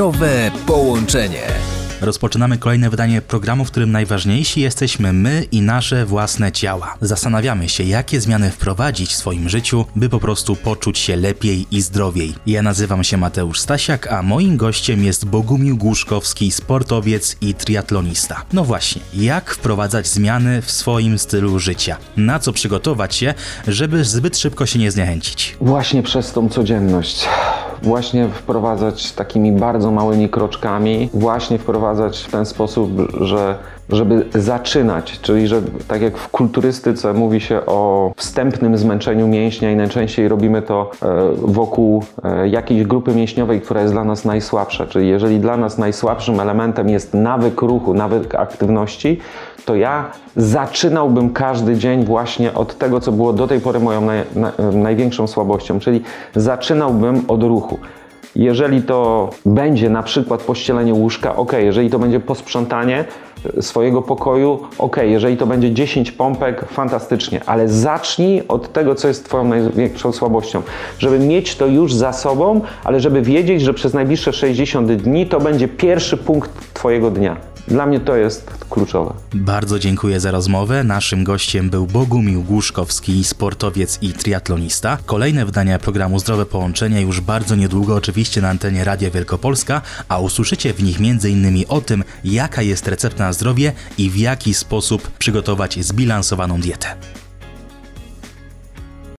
Zdrowe połączenie. Rozpoczynamy kolejne wydanie programu, w którym najważniejsi jesteśmy my i nasze własne ciała. Zastanawiamy się, jakie zmiany wprowadzić w swoim życiu, by po prostu poczuć się lepiej i zdrowiej. Ja nazywam się Mateusz Stasiak, a moim gościem jest Bogumił Głuszkowski, sportowiec i triatlonista. No właśnie, jak wprowadzać zmiany w swoim stylu życia? Na co przygotować się, żeby zbyt szybko się nie zniechęcić? Właśnie przez tą codzienność. Właśnie wprowadzać takimi bardzo małymi kroczkami, właśnie wprowadzać w ten sposób, że żeby zaczynać, czyli że tak jak w kulturystyce mówi się o wstępnym zmęczeniu mięśnia i najczęściej robimy to e, wokół e, jakiejś grupy mięśniowej, która jest dla nas najsłabsza. Czyli jeżeli dla nas najsłabszym elementem jest nawyk ruchu, nawyk aktywności, to ja zaczynałbym każdy dzień właśnie od tego, co było do tej pory moją naj, na, największą słabością, czyli zaczynałbym od ruchu. Jeżeli to będzie na przykład pościelenie łóżka, ok, jeżeli to będzie posprzątanie swojego pokoju, ok, jeżeli to będzie 10 pompek, fantastycznie, ale zacznij od tego, co jest Twoją największą słabością, żeby mieć to już za sobą, ale żeby wiedzieć, że przez najbliższe 60 dni to będzie pierwszy punkt Twojego dnia. Dla mnie to jest kluczowe. Bardzo dziękuję za rozmowę. Naszym gościem był Bogumił Głuszkowski, sportowiec i triatlonista. Kolejne wydania programu Zdrowe Połączenia już bardzo niedługo, oczywiście na antenie Radia Wielkopolska, a usłyszycie w nich m.in. o tym, jaka jest recepta na zdrowie i w jaki sposób przygotować zbilansowaną dietę.